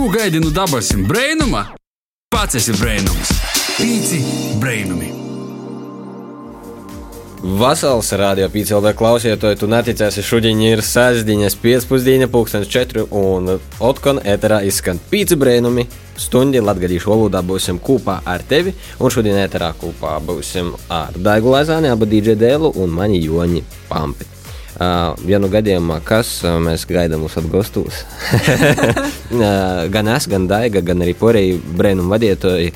Ko gaidi no dabasim brainuma? Pats esi brainums. Pīci brainumi. Vasals radio pīcēlē klausītāji, tu neticēsi, šodien ir sēždiņas pēcpusdiena, pulkstens 4 un otkon ēterā izskan pīci brēnumi. Stundi latgadīšu valodā būsim kopā ar tevi, un šodien ēterā kopā būsim ar Daigu Lazāni, abu DJ Dēlu un mani Joņi Pampi. Uh, ja nu gadījumā, kas uh, mēs gaidām uz atgostos, uh, gan es, gan Daiga, gan arī porēji brēnumu vadītāji,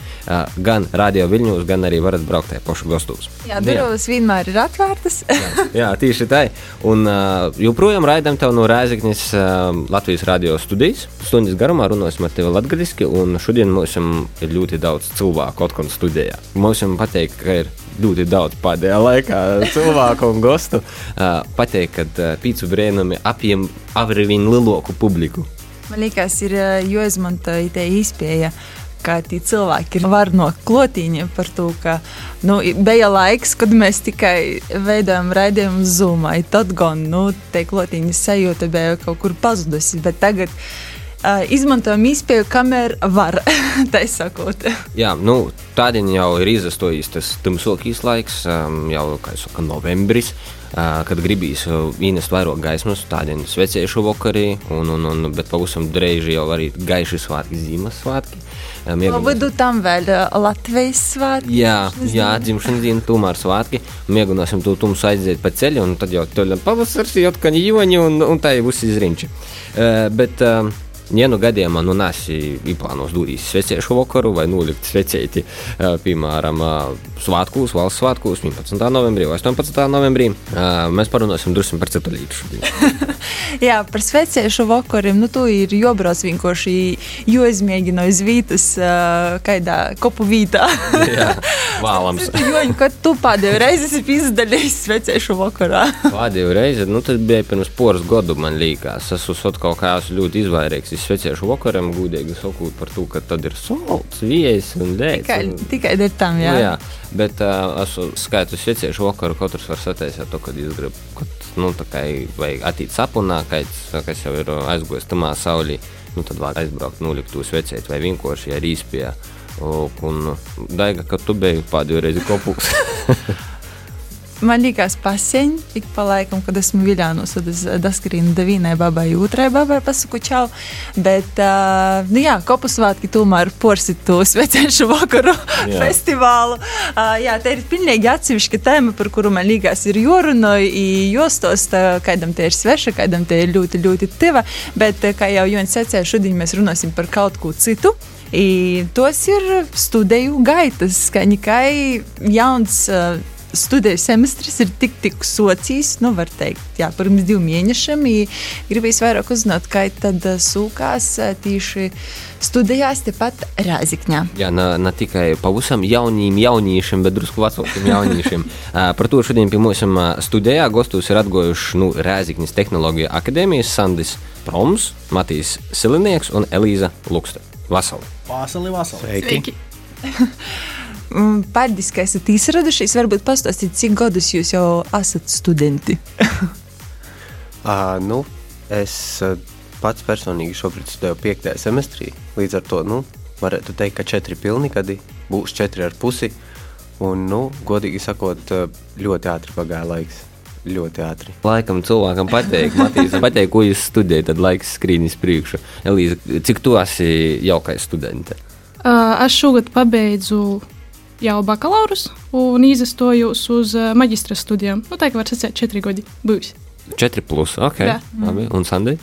gan radio viļņos, gan arī varat braukt tajā pašu gostos. Jā, durvis vienmēr ir atvērtas. jā, jā, tieši tā. Un joprojām raidām tev no Rēzaknis uh, Latvijas radio studijas. Stundas garumā runāsim ar tevi latgadiski, un šodien mums ir ļoti daudz cilvēku atkal studijā. Mums pateikt, ka ir ļoti daudz pēdējā laikā cilvēku un gostu. Uh, pateikt, ka uh, pīcu brēnumi apjem avrivīnu lielāku publiku. Man liekas, ir jāizmanto tā izpēja. Kā tie cilvēki var no klotīņa par to, ka nu, bija laiks, kad mēs tikai veidojam raidījumu Zoom. Tad gan nu, tie klotīņa sajūta bija kaut kur pazudusi. Bet tagad uh, izmantojam izpēju, kamēr var. tā sakot. Jā, nu, tādien jau ir izstojis tas tumsokīs laiks, um, jau kā jau saka, novembris. Uh, kad gribīs ienest vairāk gaismas, tādiem svecējušu vakarī, un, un, un, bet pavisam drēži jau arī gaiši svētki, Ziemassvētki. Mēģinām... Vidu tam vēl Latvijas svētki. Jā, jā dzimšanas diena, tomēr svētki. Mēģināsim to tumsu aiziet pa ceļu, un tad jau tur pavasars, jau jūņi, un, un tā jau būs izriņķi. Uh, bet, uh, Ja nu gadījumā nu nesi īplānos dūrīs svecēšu vakaru vai nolikt svecēti, piemēram, svētkos, valsts svētkos, 11. novembrī vai 18. novembrī, mēs parunāsim drusku par citu līdzi. Jā, par svecēšu vakariem, nu tu ir jobrauc vienkārši jāizmēģina uz vītas, kādā kopu vītā. Jā, vēlams. Joņi, kad tu pēdējo reizi esi izdaļījis svecēšu vakarā? Pēdējo reizi, nu tas bija pirms poras gadu, man liekas. Es esmu kaut kā ļoti izvairīgs es svecēšu vakaram, gudīgi sakot par to, ka tad ir solts, viesis un dēļ. Tikai, un, tikai dēļ tam, jā. Nu, jā. Bet uh, es skaitu svecēšu vakaru, katrs var sataisīt to, kad izgrib, kad, nu, tā kā vajag attīt sapunā, kāds, kas jau ir aizgojis tamā saulī, nu, tad var aizbraukt, nulikt to svecēt vai vienkārši ar īspējā. Un Daiga, kad tu biji pēdējo reizi kopūks. Man liekas, paseņi, ik pa laikam, kad esmu viļānos, tad es daskrīnu devīnai babai, otrai babai pasaku čau. Bet, uh, nu jā, kopu svētki tomēr porsit to svecešu vakaru jā. festivālu. Uh, jā, te ir pilnīgi atsevišķa tēma, par kuru man liekas ir joruna, jostos, kādam te ir sveša, kādam te ir ļoti, ļoti tiva. Bet, kā jau Joņs secēja, šodien mēs runāsim par kaut ko citu. I tos ir studiju gaitas, kā nekai jauns. Uh, studiju semestris ir tik, tik socijas, nu, var teikt, jā, pirms diviem mēnešiem. Gribēju vairāk uzzināt, kā tad eh, sūkās eh, tieši studijās tepat Rāzikņā. Jā, ne, ne tikai pavisam jauniem jauniešiem, bet drusku vecākiem jauniešiem. Par to šodien pie mums studijā gostos ir atgojuši nu, Rāzikņas tehnoloģija akadēmijas Sandis Proms, Matīs Silinieks un Elīza Lukste. Vasali! Vasali, vasali! Sveiki! Sveiki. Mm, Paldies, ka esat izradušies. Varbūt pastāstīt, cik gadus jūs jau esat studenti? uh, nu, es pats personīgi šobrīd studēju 5. semestrī. Līdz ar to nu, varētu teikt, ka 4 pilni gadi būs 4 ar pusi. Un, nu, godīgi sakot, ļoti ātri pagāja laiks. Ļoti ātri. Laikam cilvēkam patīk, Matīs, patīk, ko jūs studējat, tad laiks skrīnis priekšu. Elīza, cik tu esi jaukais studente? Uh, es šogad pabeidzu jau bakalaurus un izstojos uz uh, maģistra studijām. Nu, tā kā var sacīt, četri gadi būs. Četri plus, ok. Jā. Labi, un Sandai?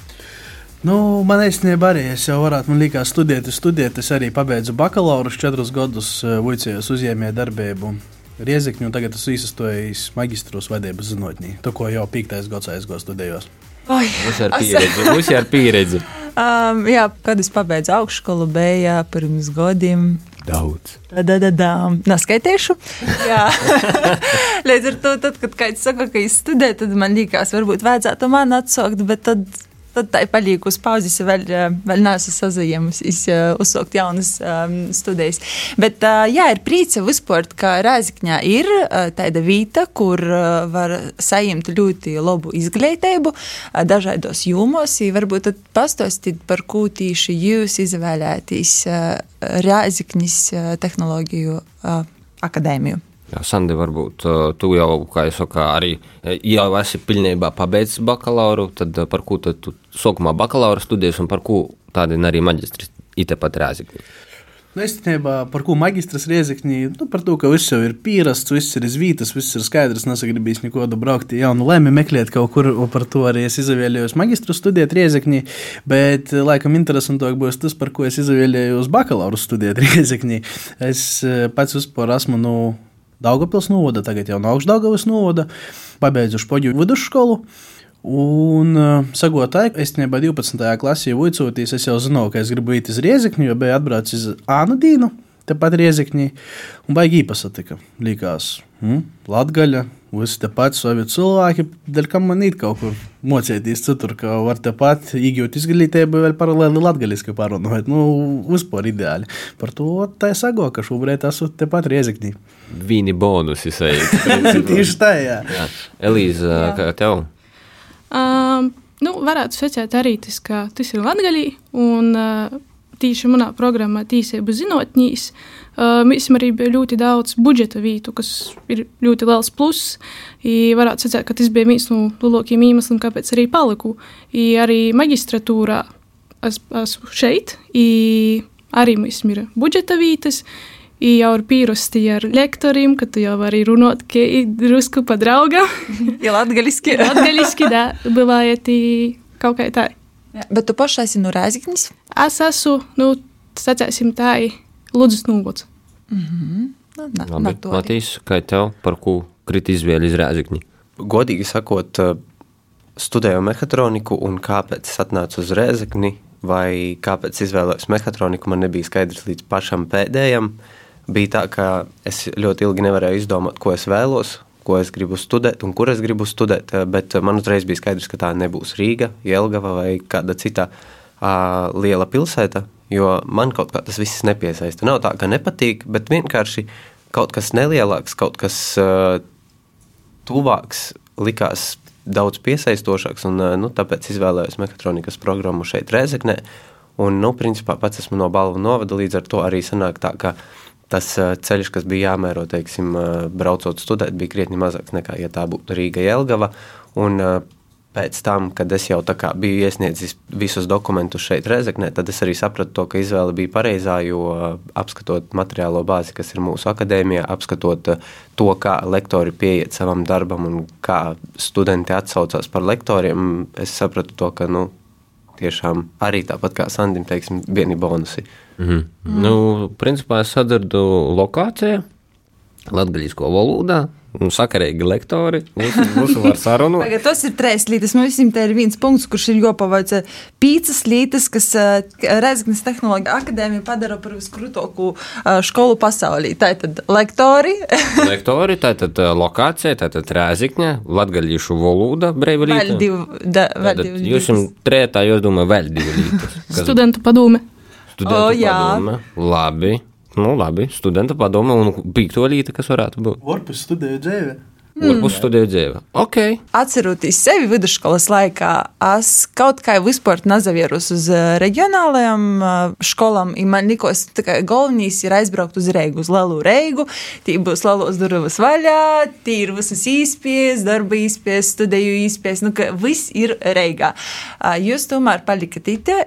Nu, man īstenībā arī es jau varētu, man liekas, studēt, studēt. Es arī pabeidzu bakalauru, četrus gadus uh, vicējos uzņēmēju darbību. Riezikņu, un tagad esmu izstojis magistros vadības zinātnē. To, ko jau piektais gads aizgāju studējos. Mums ir pieredze. Mums ir pieredze. um, jā, kad es pabeidzu augšskolu, bija pirms gadiem. Daudz. Da, da, da. Neskaitīšu. Līdz ar to, tad, kad kāds saka, ka es studēju, tad man liekas, varbūt vajadzētu man atsaukt, bet tad tad tā ir uz pauzes, vēl, eh, vēl neesmu sazaņēmusies uzsākt jaunas um, studijas. Bet, uh, jā, ir prīca vispār, ka Rēzikņā ir uh, tāda vieta, kur uh, var saņemt ļoti labu izglītību uh, dažādos jūmos. Varbūt pastāstīt, par ko tieši jūs izvēlēties uh, Rēzikņas uh, tehnoloģiju uh, akadēmiju. Jā, Sandi, varbūt tu jau, kā jau saka, arī jau esi pilnībā pabeidzis bakalauru, tad par ko tad tu sākumā bakalaura studijas un par ko tādi arī maģistris IT pat rēzikņi? Nu, īstenībā, par ko magistrs riezekņi, nu, par to, ka viss jau ir pierasts, viss ir izvītas, viss ir skaidrs, nesagribīs neko braukt jaunu lēmi meklēt kaut kur, par to arī es izvēlējos magistru studēt riezekņi, bet laikam interesantāk būs tas, par ko es izvēlējos bakalauru studēt riezekņi. Es pats vispār esmu, nu, Daugopils novada, tagad jau no augšdaugavas novada, pabeidzuši poģu vidusskolu. Un sagotāji, es nebā 12. klasē vicotīs, es jau zināju, ka es gribu iet uz Riezekņu, jo biju atbraucis uz Ānu Dīnu, tepat Riezekņī, un baigi īpasatika. Likās, hm, Latgaļa, visi tepat savi cilvēki, dēļ kam man ir kaut kur mocēties citur, ka var tepat iegūt izglītību vēl paralēli latgaļiski parunāt. Nu, vispār ideāli. Par to tā es sago, ka šobrīd esmu tepat Riezekņī. Vīni bonusi sajūt. Tieši tā, jā. jā. Elīza, kā tev? Um, nu, varētu secēt arī tas, ka tas ir latgaļī, un uh, tīši manā programmā tīsību zinotņīs, uh, mēs arī bija ļoti daudz budžeta vītu, kas ir ļoti liels pluss, varētu secēt, ka tas bija viens no lielākajiem iemesliem, kāpēc arī paliku. I arī magistratūrā es esmu šeit, I arī mums ir budžeta vītas, I jau ir pierasti ar lektoriem, ka tu jau vari runāt, ka ir drusku pa draugam. ja latgaliski. latgaliski, da, bivājiet kaut kā tā. Bet tu pašai esi no Rēziknis? Es esmu, nu, sacēsim tā, Lūdzes nūgots. Mm -hmm. na, Labi, Matīs, kā tev, par ko kriti izvēli iz Rēzikņi? Godīgi sakot, studēju mehatroniku un kāpēc es atnācu uz Rēzikni vai kāpēc izvēlējos mehatroniku, man nebija skaidrs līdz pašam pēdējam. Bija tā, ka es ļoti ilgi nevarēju izdomāt, ko es vēlos, ko es gribu studēt un kur es gribu studēt. Bet man uzreiz bija skaidrs, ka tā nebūs Rīga, Jelgava vai kāda cita uh, liela pilsēta, jo man kaut kā tas viss nepiesaista. Nav tā, ka nepatīk, bet vienkārši kaut kas nelielāks, kaut kas uh, tuvāks likās daudz piesaistošāks, un uh, nu, tāpēc izvēlējos mehātronikas programmu šeit Rēzeknē. Un, nu, principā pats esmu no balvu novada, līdz ar to arī sanāk tā, ka tas ceļš, kas bija jāmēro, teiksim, braucot studēt, bija krietni mazāks nekā, ja tā būtu Rīga Jelgava. Un, Pēc tam, kad es jau biju iesniedzis visus dokumentus šeit, Rezeknē, tad es arī sapratu, to, ka izvēle bija pareizā. Jo apskatot materiālo bāzi, kas ir mūsu akadēmijā, apskatot to, kā lektori pieiet savam darbam un kā studenti atsaucās par lektoriem, es sapratu, to, ka nu, tiešām arī tāpat kā Sandim, teiksim, vieni bonusi. Mm -hmm. mm. Nu, principā es sadardu lokācijā, latgaļisko valodā, un sakarīgi lektori. Mūsu var sarunāt. Tagad tas ir trīs lietas. Mums visiem te ir viens punkts, kurš ir jopavāc pīcis lietas, kas Rezgnes tehnoloģija akadēmija padara par viskrūtāko skolu pasaulī. Tātad lektori. lektori, tātad lokācija, tātad rēzikņa, latgaļīšu valoda, breivalīta. Vēl div, da, vēl div Jūs jums trētā, jūs domāju, vēl divi lietas. Studentu padome. Studentu o, padome. Labi. Nu, labi, studenta padome un pīktolīte, kas varētu būt. Varbūt studēju dzīvi. Varbūt studēju dzīvi. Okay. Atceroties sevi vidusskolas laikā, es kaut kā vispār nazavierus uz reģionālajām skolām. Man likās, ka galvenais ir aizbraukt uz Reigu, uz Lielu Reigu. Tī būs lielos durvis vaļā, tī ir visas īspējas, darba īspējas, studēju īspējas. Nu, viss ir Reigā. Jūs tomēr palikat itē,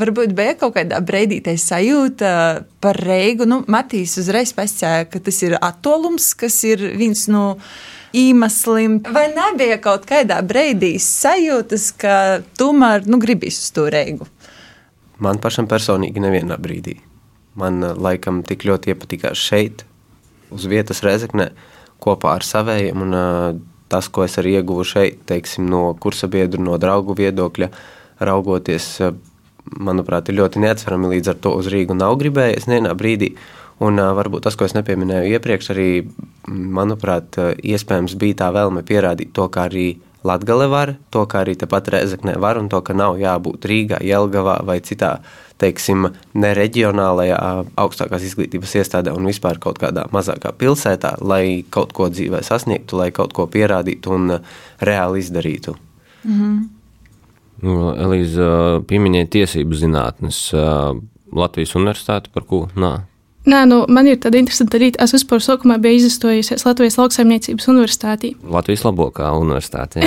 varbūt bija kaut kādā breidītais sajūta par Reigu. Nu, Matīs uzreiz pasakīja, ka tas ir atolums, kas ir viens no. Nu, iemeslim. Vai nebija kaut kādā brīdī sajūtas, ka tomēr nu, gribīs uz to reigu? Man pašam personīgi nevienā brīdī. Man laikam tik ļoti iepatikās šeit, uz vietas Rezeknē, kopā ar saviem. Un, tas, ko es arī ieguvu šeit, teiksim, no kursa biedru, no draugu viedokļa, raugoties, manuprāt, ir ļoti neatsverami. Līdz ar to uz Rīgu nav gribējies nevienā brīdī. Un uh, varbūt tas, ko es nepieminēju iepriekš, arī, manuprāt, iespējams bija tā vēlme pierādīt to, ka arī Latgale var, to, ka arī tepat Rezeknē var, un to, ka nav jābūt Rīgā, Jelgavā vai citā, teiksim, nereģionālajā augstākās izglītības iestādē un vispār kaut kādā mazākā pilsētā, lai kaut ko dzīvē sasniegtu, lai kaut ko pierādītu un reāli izdarītu. Mm -hmm. Nu, Elīza pieminēja tiesību zinātnes Latvijas universitāti, par ko nā. Nē, nu, man ir tāda interesanta lieta. Es vispār sākumā biju izstājusies Latvijas lauksaimniecības universitātī. Latvijas labākā universitāte.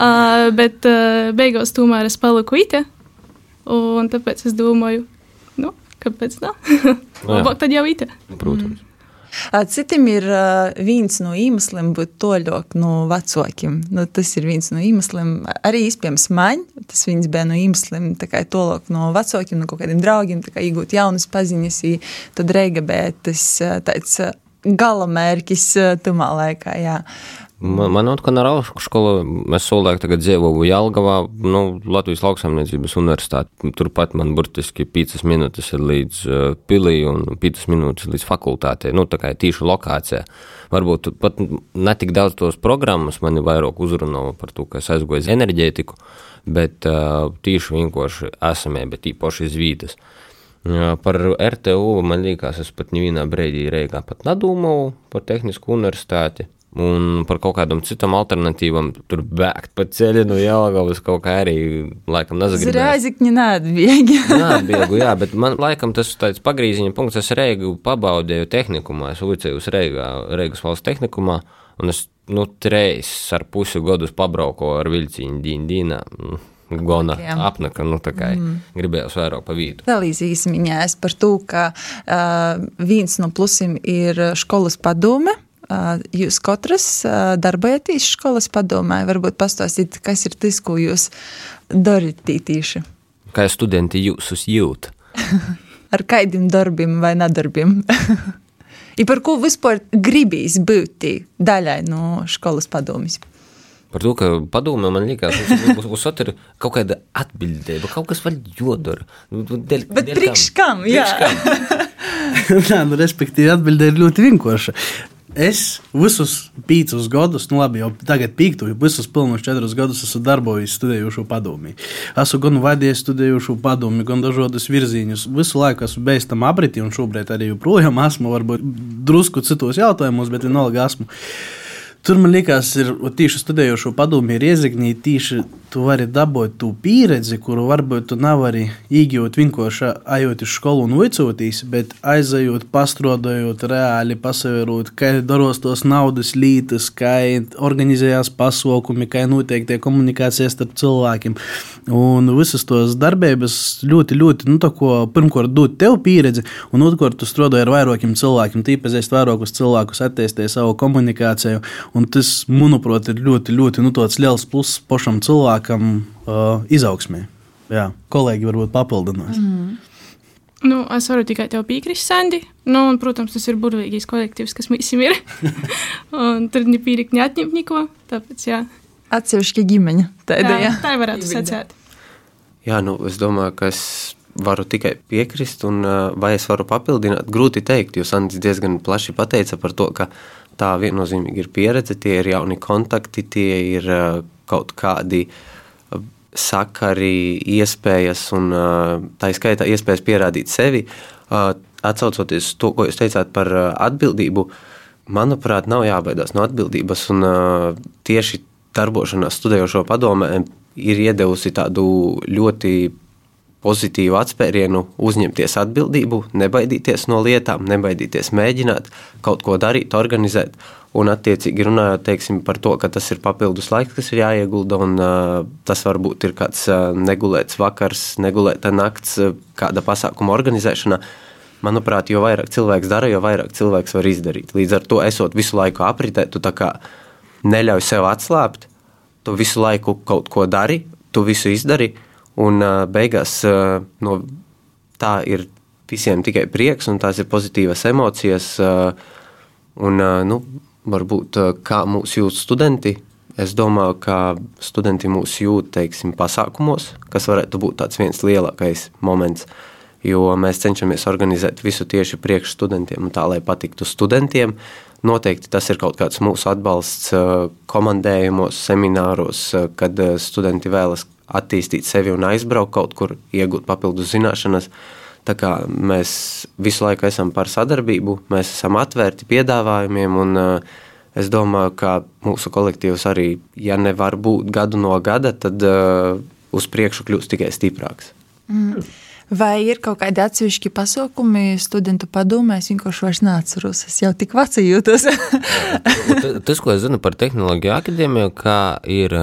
uh, bet uh, beigās tomēr es paliku. Un tāpēc es domāju, nu, kāpēc tā? Labāk tad jau ite. Protams. Citam ir viens no iemesliem būt toļok no vecākiem. Nu, tas ir viens no iemesliem, arī iespējams man. Tas viens bija no iemesliem, kā toļok no vecākiem, no kaut kādiem draugiem, kā iegūt jaunas paziņas. Tad reiga bija tas tāds galamērķis tumā laikā. Jā. Man, man Nāraušu skola, mēs solēk tagad dzīvoju Jelgavā, nu, Latvijas lauksaimniecības universitāti. Turpat man burtiski 5 minūtes ir līdz uh, pilī un 5 minūtes līdz fakultātei. Nu, tā kā tīša lokācija. Varbūt pat netik daudz tos programmas mani vairāk uzrunā par to, ka es aizgoju uz enerģētiku, bet uh, tīši vienkārši esamē, bet īpaši iz. Jā, par RTU man liekas, es pat nevienā brīdī Reigā pat nedomāju par tehnisku universitāti. Un par kaut kādām citām alternatīvām tur bēgt pa ceļu no Jālgavas kaut kā arī laikam nezagribēju. Zrāzikņi neatbiegi. neatbiegu, jā, bet man laikam tas tāds pagrīziņa punkts, es Reigu pabaudēju tehnikumā, es ulicēju uz Reigā, Reigas valsts tehnikumā, un es, nu, treis ar pusi gadus pabrauko ar vilciņu Dīna Dīnā. Gona apnaka, nu tā kā mm. gribējās vairāk pa vītu. Vēl īsmiņās par to, ka uh, viens no plusiem ir skolas padome, Jūs katrs darbojaties skolas padomē, varbūt pastāstīt, kas ir tas, ko jūs darat tīši. Kā studenti jūs jūt? Ar kādiem darbiem vai nedarbiem? I par ko vispār gribīs būt daļai no skolas padomjas? Par to, ka padomē man liekas, ka uz otru ir kaut kāda atbildība, kaut kas vēl jodara. Nu, del, Bet priekš kam? Jā. Nā, nu, respektīvi, atbilde ir ļoti vienkārša. Es visus pīcis gadus, nu labi, jau tagad pīktu, visus pilnus četrus gadus esmu darbojies studējušo padomu. Esmu gan vadījis studējušo padomu, gan dažādus virzienus. Visu laiku esmu bijis tam apritī, un šobrīd arī joprojām esmu, varbūt drusku citos jautājumos, bet vienalga esmu. Tur man liekas, ir tieši studējošo padomu, ir iezagņi, tieši tu vari dabūt to pieredzi, kuru varbūt tu nevari iegūt vienkārši ejot uz skolu un vicotīs, bet aizejot, pastrodojot, reāli pasavērot, kā daros tos naudas lītas, kā organizējās pasaukumi, kā notiek tie komunikācijas starp cilvēkiem. Un visas tos darbības ļoti, ļoti, nu, tā ko pirmkārt dod tev pieredzi, un otrkārt tu strādāji ar vairākiem cilvēkiem, tīpazīst vairākus cilvēkus, attīstīji savu komunikāciju. Un tas, manuprāt, ir ļoti, ļoti nu, liels pluss pašam cilvēkam uh, izaugsmē. Jā, kolēģi varbūt papildinās. Mm -hmm. Nu, es varu tikai tev piekrist, Sandi. Nu, un, protams, tas ir burvīgais kolektīvs, kas mums ir. tur ne pīrīt, ne atņemt neko. Tāpēc, jā. Atsevišķi ģimeņa. Tāda, jā, tā varētu sacīt. Jā, nu, es domāju, ka es varu tikai piekrist, un vai es varu papildināt, grūti teikt, jo Sandis diezgan plaši pateica par to, ka tā viennozīmīgi ir pieredze, tie ir jauni kontakti, tie ir uh, kaut kādi uh, sakari, iespējas, un uh, tā izskaitā iespējas pierādīt sevi. Atcaucoties to, ko jūs teicāt par atbildību, manuprāt, nav jābaidās no atbildības, un tieši darbošanās studējošo padomē ir iedevusi tādu ļoti pozitīvu atspērienu, uzņemties atbildību, nebaidīties no lietām, nebaidīties mēģināt kaut ko darīt, organizēt. Un, attiecīgi, runājot teiksim, par to, ka tas ir papildus laiks, kas ir jāiegulda, un uh, tas varbūt ir kāds uh, negulēts vakars, negulēta nakts, uh, kāda pasākuma organizēšana. Manuprāt, jo vairāk cilvēks dara, jo vairāk cilvēks var izdarīt. Līdz ar to, esot visu laiku apritē, tu neļauj sev atslābt, tu visu laiku kaut ko dari, tu visu izdari, Un beigās no tā ir visiem tikai prieks, un tās ir pozitīvas emocijas. Un, nu, varbūt kā mūsu jūt studenti, es domāju, ka studenti mūs jūt teiksim, pasākumos, kas varētu būt tāds viens lielākais moments. Jo mēs cenšamies organizēt visu tieši priekš studentiem, tā lai patiktu studentiem. Noteikti tas ir kaut kāds mūsu atbalsts komandējumos, semināros, kad studenti vēlas attīstīt sevi un aizbraukt kaut kur, iegūt papildus zināšanas. Tā kā mēs visu laiku esam par sadarbību, mēs esam atvērti piedāvājumiem, un uh, es domāju, ka mūsu kolektīvs arī, ja nevar būt gadu no gada, tad uh, uz priekšu kļūst tikai stiprāks. Mm. Vai ir kaut kādi atsevišķi pasākumi studentu padomē? Es vienkārši vairs neatceros. Es jau tik veca jūtos. Tas, ko es zinu par tehnoloģiju akadēmiju, kā ir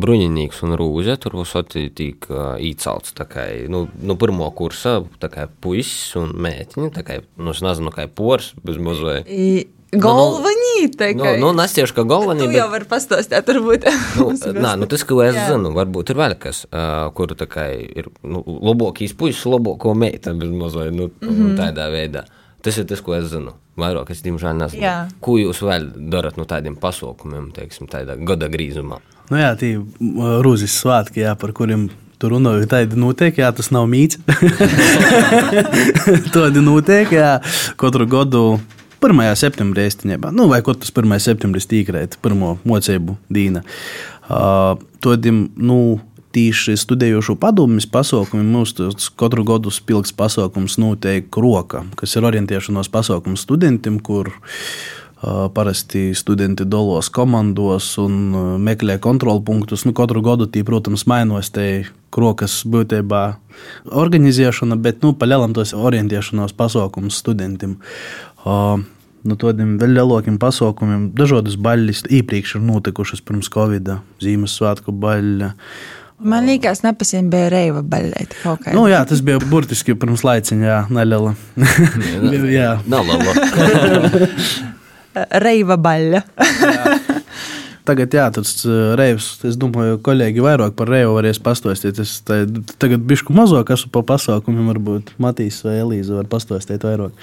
bruņinīgs un rūze, tur vusoti tīk uh, īcelts tā kā, nu, nu pirmo kursa, tā kā puisis un mētiņi, tā kā, nu, es nezinu, kā pors, bez mazliet. Galvenīte. Nu, nu, nu, es tieši kā galvenīte. Tu jau vari pastāstīt, varbūt. nu, nā, nu, tas, ko es Jā. zinu, varbūt ir vēl kas, uh, kur tā kā ir nu, labākīs puisis, labāko meita, bez mazliet, nu, mm -hmm. tādā veidā. Tas ir tas, ko es zinu. Vairāk es diemžēl nezinu. Jā. Ko jūs vēl darat no tādiem pasaukumiem, teiksim, tādā gada grīzumā? Nu jā, tie rūzis svētki, jā, par kuriem Tur runāju, tāda notiek, jā, tas nav mīts. Tāda notiek, jā, katru gadu 1. septembrī īstenībā, nu, vai kaut kas 1. septembris tīkrēt, pirmo mocību dīna. Uh, Todim, nu, tīši studējošo padomjas pasaukumiem mums katru gadu spilgs pasaukums notiek roka, kas ir orientēšanos pasaukums studentiem, kur uh, parasti studenti dolos komandos un uh, meklē kontrolpunktus. Nu, katru gadu tie, protams, mainos te krokas būtībā organizēšana, bet nu, palielam tos orientēšanos pasaukums studentiem. Uh, no tādiem vēl lielākiem pasākumiem. Dažādas baļas iepriekš ir notikušas pirms Covid, Ziemassvētku baļļa. Man liekas, nepasien bija reiva baļķa. Nu, jā, tas bija burtiski pirms laiciņa, jā, neliela. jā, neliela. reiva baļķa. Tagad, jā, tas reivs, es domāju, kolēģi vairāk par reivu varēs pastāstīt. Es tagad bišku mazāk esmu pa pasākumiem, varbūt Matīs vai Elīza var pastāstīt vairāk.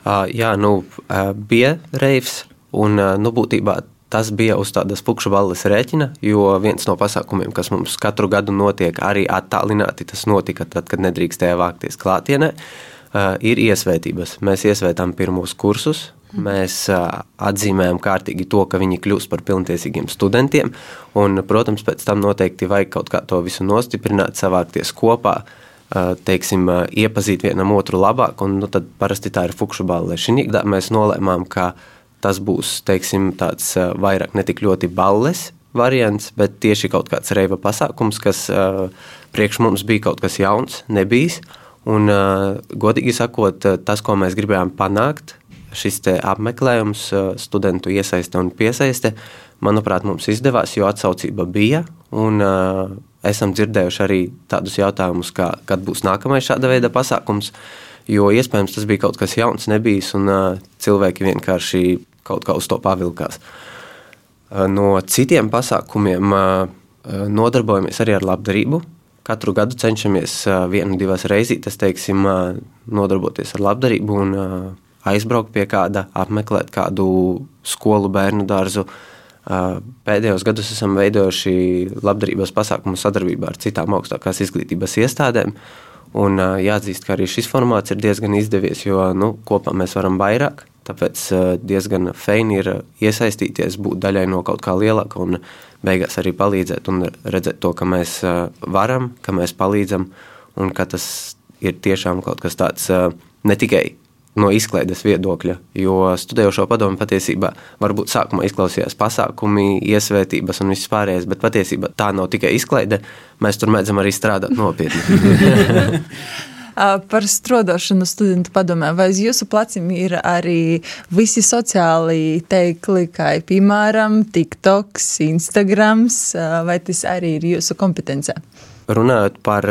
Uh, jā, nu, uh, bija reivs, un uh, nu, būtībā tas bija uz tādas pukšu balles rēķina, jo viens no pasākumiem, kas mums katru gadu notiek, arī attālināti, tas notika tad, kad nedrīkstēja vākties klātienē, uh, ir iesvētības. Mēs iesvētām pirmos kursus, mēs uh, atzīmējam kārtīgi to, ka viņi kļūst par pilntiesīgiem studentiem, un, protams, pēc tam noteikti vajag kaut kā to visu nostiprināt, savākties kopā, teiksim, iepazīt vienam otru labāk, un nu, tad parasti tā ir fukšu balle. Šī gadā mēs nolēmām, ka tas būs teiksim, tāds vairāk ne tik ļoti balles variants, bet tieši kaut kāds reiva pasākums, kas priekš mums bija kaut kas jauns, nebijis. Un, godīgi sakot, tas, ko mēs gribējām panākt, šis apmeklējums, studentu iesaiste un piesaiste, manuprāt, mums izdevās, jo atsaucība bija. Un, esam dzirdējuši arī tādus jautājumus, kā, kad būs nākamais šāda veida pasākums. Jo iespējams tas bija kaut kas jauns, nebijis, un uh, cilvēki vienkārši kaut kā uz to pavilkās. Uh, no citiem pasākumiem uh, nodarbojamies arī ar labdarību. Katru gadu cenšamies uh, vienu, divas reizītes, teiksim, uh, nodarboties ar labdarību un uh, aizbraukt pie kāda, apmeklēt kādu skolu, bērnu dārzu, uh, Pēdējos gados esam veidojuši labdarības pasākumu sadarbībā ar citām augstākās izglītības iestādēm. Un, jāatzīst, ka arī šis formāts ir diezgan izdevies, jo nu, kopā mēs varam vairāk. Tāpēc diezgan feini ir iesaistīties, būt daļai no kaut kā lielāka un beigās arī palīdzēt un redzēt to, ka mēs varam, ka mēs palīdzam un ka tas ir tiešām kaut kas tāds ne tikai no izklaides viedokļa. Jo studējošo padomu patiesībā varbūt sākumā izklausījās pasākumi, iesvētības un viss pārējais, bet patiesībā tā nav tikai izklaide. Mēs tur mēdzam arī strādāt nopietni. Par strādāšanu studentu padomē, vai uz jūsu pleciem ir arī visi sociāli teikli, kā piemēram TikTok, Instagram, vai tas arī ir jūsu kompetencē? Runājot par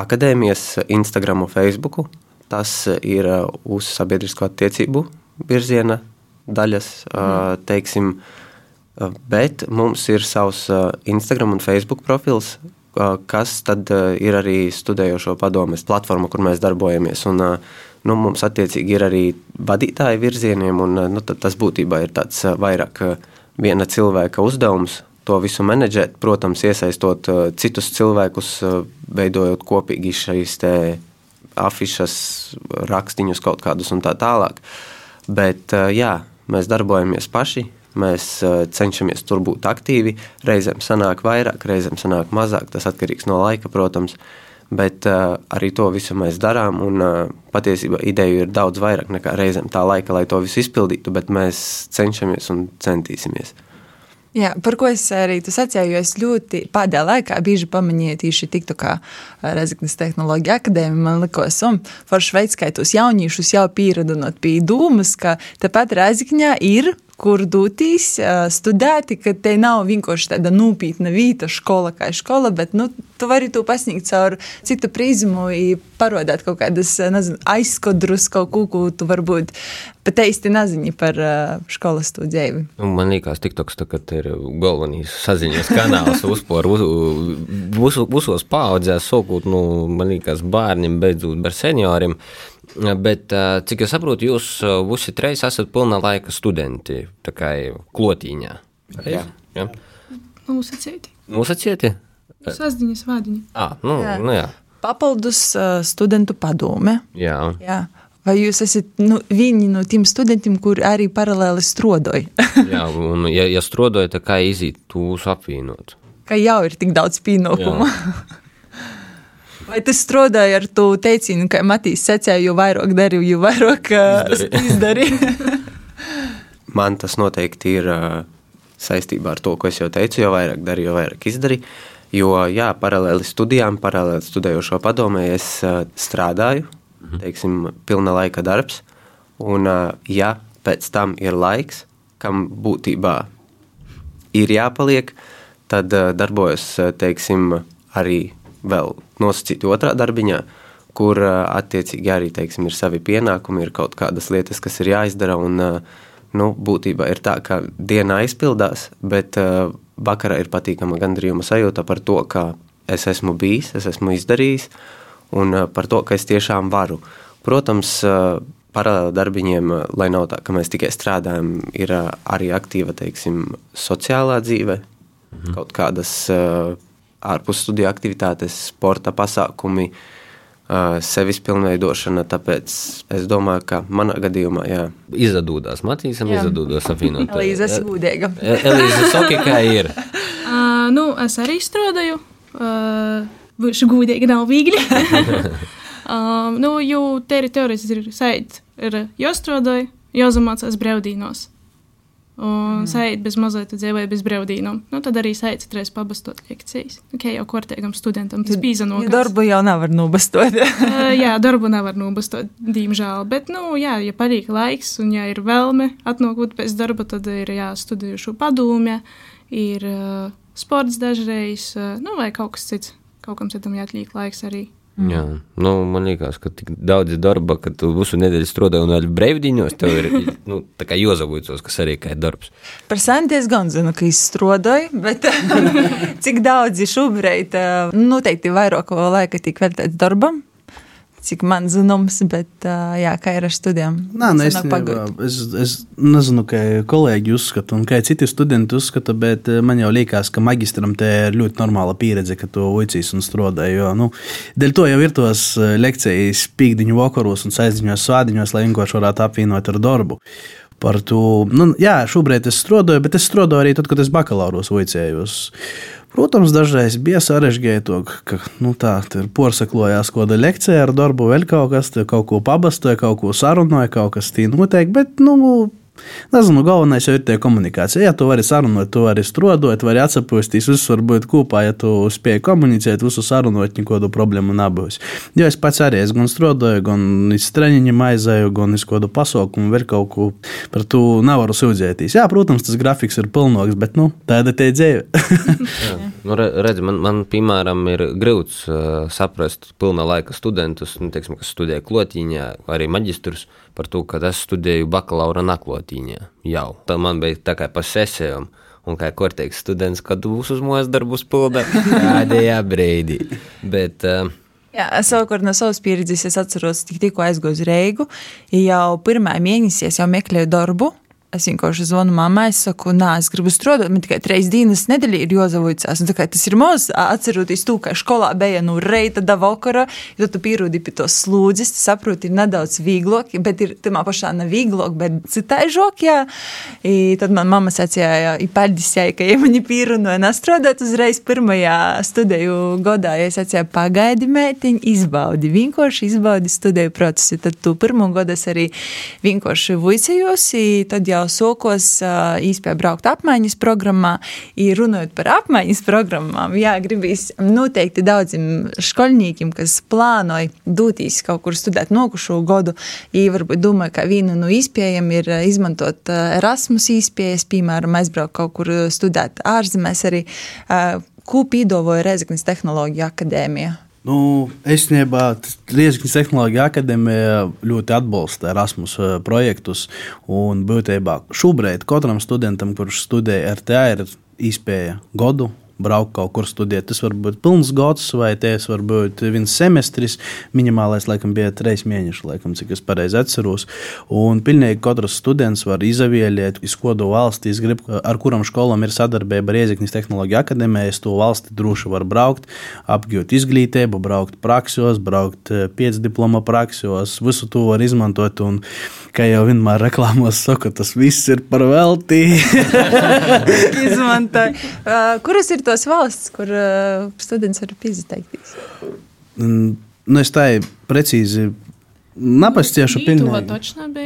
akadēmijas Instagram un Facebook, tas ir uh, uz sabiedrisko attiecību virziena daļas, mm. teiksim, uh, bet mums ir savs Instagram un Facebook profils, kas tad ir arī studējošo padomes platforma, kur mēs darbojamies. Un, nu, mums attiecīgi ir arī vadītāji virzieniem, un nu, tas būtībā ir tāds vairāk viena cilvēka uzdevums to visu menedžēt, protams, iesaistot citus cilvēkus, veidojot kopīgi šīs afišas, rakstīņus kaut kādus un tā tālāk. Bet, jā, mēs darbojamies paši. Mēs uh, cenšamies tur būt aktīvi. Reizēm sanāk vairāk, reizēm sanāk mazāk. Tas atkarīgs no laika, protams. Bet uh, arī to visu mēs darām. Un, uh, patiesībā ideju ir daudz vairāk nekā reizēm tā laika, lai to visu izpildītu. Bet mēs cenšamies un centīsimies. Jā, par ko es arī sacīju, jo es ļoti pēdējā laikā bieži pamanīju tieši tiktu kā Rezeknas tehnoloģija akadēmija. Man likās, un forši veids, kā tos jauniešus jau pieradinot pie dūmas, ka tepat Rezekņā ir kur doties, studēt, ka te nav vienkārši tāda nopietna vieta, skola kā skola, bet nu, tu vari to pasniegt caur citu prizmu, parādīt kaut kādas nezinu, aizskudrus, kaut ko, ko tu varbūt pat īsti nezini par skolas to dzīvi. Nu, man liekas, TikToks tagad ir galvenais saziņas kanāls uzpor visos paudzēs, sākot no, nu, man liekas, bērniem, beidzot par senioriem. Bet, cik es saprotu, jūs visi trīs esat pilna laika studenti, tā kā klotīņā. Jā. jā. Nosacīti. Nosacīti? Sazdiņas vādiņa. Ah, nu, jā. nu jā. Papildus studentu padome. Jā. jā. Vai jūs esat nu, vieni no tiem studentiem, kur arī paralēli strādāja? jā, un ja, ja strādāja, tad kā izīt tūs apvienot? Ka jau ir tik daudz pienākumu. Vai tas strādāja ar to teicienu, ka Matīs secēja, jo vairāk darīju, jo vairāk izdarīju? Man tas noteikti ir saistībā ar to, ko es jau teicu, jo vairāk darīju, jo vairāk izdarīju. Jo, jā, paralēli studijām, paralēli studējošo padomē, es strādāju, mhm. teiksim, pilna laika darbs. Un, ja pēc tam ir laiks, kam būtībā ir jāpaliek, tad darbojos, teiksim, arī vēl nosacīti otrā darbiņā, kur attiecīgi arī teiksim, ir savi pienākumi, ir kaut kādas lietas, kas ir jāizdara. Un, nu, būtībā ir tā, ka dienā aizpildās, bet vakarā ir patīkama gandrījuma sajūta par to, ka es esmu bijis, es esmu izdarījis, un par to, ka es tiešām varu. Protams, paralēli darbiņiem, lai nav tā, ka mēs tikai strādājam, ir arī aktīva teiksim, sociālā dzīve, mhm. kaut kādas ārpus studiju aktivitātes, sporta pasākumi, sevis pilnveidošana. Tāpēc es domāju, ka manā gadījumā jā. Izdodās Matīsam, izdodās apvienot. Elīze, es gudīga. Elīze, saki, kā ir? uh, nu, es arī strādāju. Uh, Būšu gudīgi, nav viegli. um, nu, jo teritorijas ir saīt, ir jāstrādāja, jāzamācās brevdīnos. Un mm. sēž bez mazliet dzīvoja bez brīvdīnām. Nu, tad arī sēž reiz pabastot lekcijas. Okay, jau kortīgam studentam tas bija. Ja darbu jau nevar nobastot. uh, jā, darbu nevar nobastot, diemžēl. Bet, nu, jā, ja palīk laiks un ja ir vēlme atnākot pēc darba, tad ir jāstudējušu padomē, ir uh, sports dažreiz, uh, nu, vai kaut kas cits. Kaut kam citam jāatliek laiks arī. Mm. Jā, nu, man liekas, ka tik daudz darba, ka tu visu nedēļu strādā un vēl brīvdienos, tev ir nu, jāzavojas, kas arī ir darbs. Par senties gan zinu, ka izstrādāju, bet cik daudzi šobrīd noteikti vairāk laika tik veltīts darbam cik man zināms, bet jā, kā ir ar studijām? Nē, nē, es, es, es nezinu, kā kolēģi uzskata un kā citi studenti uzskata, bet man jau liekas, ka magistram te ir ļoti normāla pieredze, ka to uicīs un strādāja. Jo, nu, dēļ to jau ir tos lekcijas pīkdiņu vakaros un saizdiņos svādiņos, lai vienkārši varētu apvienot ar darbu par to. Nu, jā, šobrīd es strādāju, bet es strādāju arī tad, kad es bakalauros vicējos. Protams, dažreiz bija sarežģīti, ka nu, tā ir porsaklojās kāda lekcija ar darbu, vēl kaut kas, kaut ko pabastoja, kaut ko sarunāja, kaut kas tī notiek. Bet, nu, Nezinu, galvenais jau ir tie komunikācija. Ja tu vari sarunāt, tu vari strādāt, vari atsapūsties, viss var būt kopā, ja tu spēj komunicēt, visu sarunāt, nekādu problēmu nebūs. Jo es pats arī es gan strādāju, gan iz treniņiem aizēju, gan iz kādu pasaukumu, vēl kaut ko par to nevaru sūdzēties. Jā, protams, tas grafiks ir pilnīgs, bet nu, tāda te dzīve. nu, redz, man, man, piemēram, ir grūts uh, saprast pilna laika studentus, nu, teiksim, kas studē klotīņā, arī maģistrus par to, ka es studēju bakalaura naklotīņā jau. Tā man bija tā kā pa sesijām. Un kā korteiks students, kad būs uz mūsu darbus pilda, kādējā brīdī. Bet, uh, Jā, es savukārt no savas pieredzes atceros, tik tikko aizgāju uz Reigu. Jau pirmā mēnesī es jau meklēju darbu. Es vienkārši zvanu mammai, es saku, nē, es gribu strādāt, man tikai trīs dienas nedēļā ir jāzavojas. Tas ir maz, atceroties to, ka skolā bija nu, reita da vakara, jo tu pierodi pie tos slūdzes, saproti, ir nedaudz vieglāk, bet ir tamā pašā nav vieglāk, bet citai žok, jā. I tad man mamma sacīja, ir paldies, ka ja mani pierunāja nestrādāt uzreiz pirmajā studiju godā, ja es sacīju, pagaidi mētiņi, izbaudi, vienkārši izbaudi studiju procesu. Tad tu pirmo godu es arī vienkārši vuicējos, tad jau sokos īstenībā braukt apmaiņas programmā. Ir runājot par apmaiņas programmām, jā, gribīs noteikti daudziem skolniekiem, kas plānoja doties kaut kur studēt nokušo godu, ja varbūt domāju, ka viena no iespējām ir izmantot Erasmus iespējas, piemēram, aizbraukt kaut kur studēt ārzemēs arī. Ko pīdavoja Rezeknas tehnoloģija akadēmija? Nu, Īstenībā Rīgas Tehnoloģija akadēmija ļoti atbalsta Erasmus eh, projektus. Būtībā šobrīd katram studentam, kurš studē RTA, ir iespēja gadu braukt kaut kur studēt. Tas var būt pilns gads, vai tas var būt viens semestris. Minimālais, laikam, bija trīs mēneši, laikam, cik es pareizi atceros. Un pilnīgi katrs students var izvēlēt, iz kādu valsti, grib, ar kuram skolam ir sadarbība ar Iezeknis Tehnoloģija akadēmiju. Es to valsti droši varu braukt, apgūt izglītību, braukt praksos, braukt eh, piecdiploma praksos. Visu to var izmantot. Un, kā jau vienmēr reklāmos saka, tas viss ir par velti. Izmantoju. Uh, kuras ir tos valsts, kur uh, students var izteikties? Nu, es tā precīzi Napasciešu pilnīgi.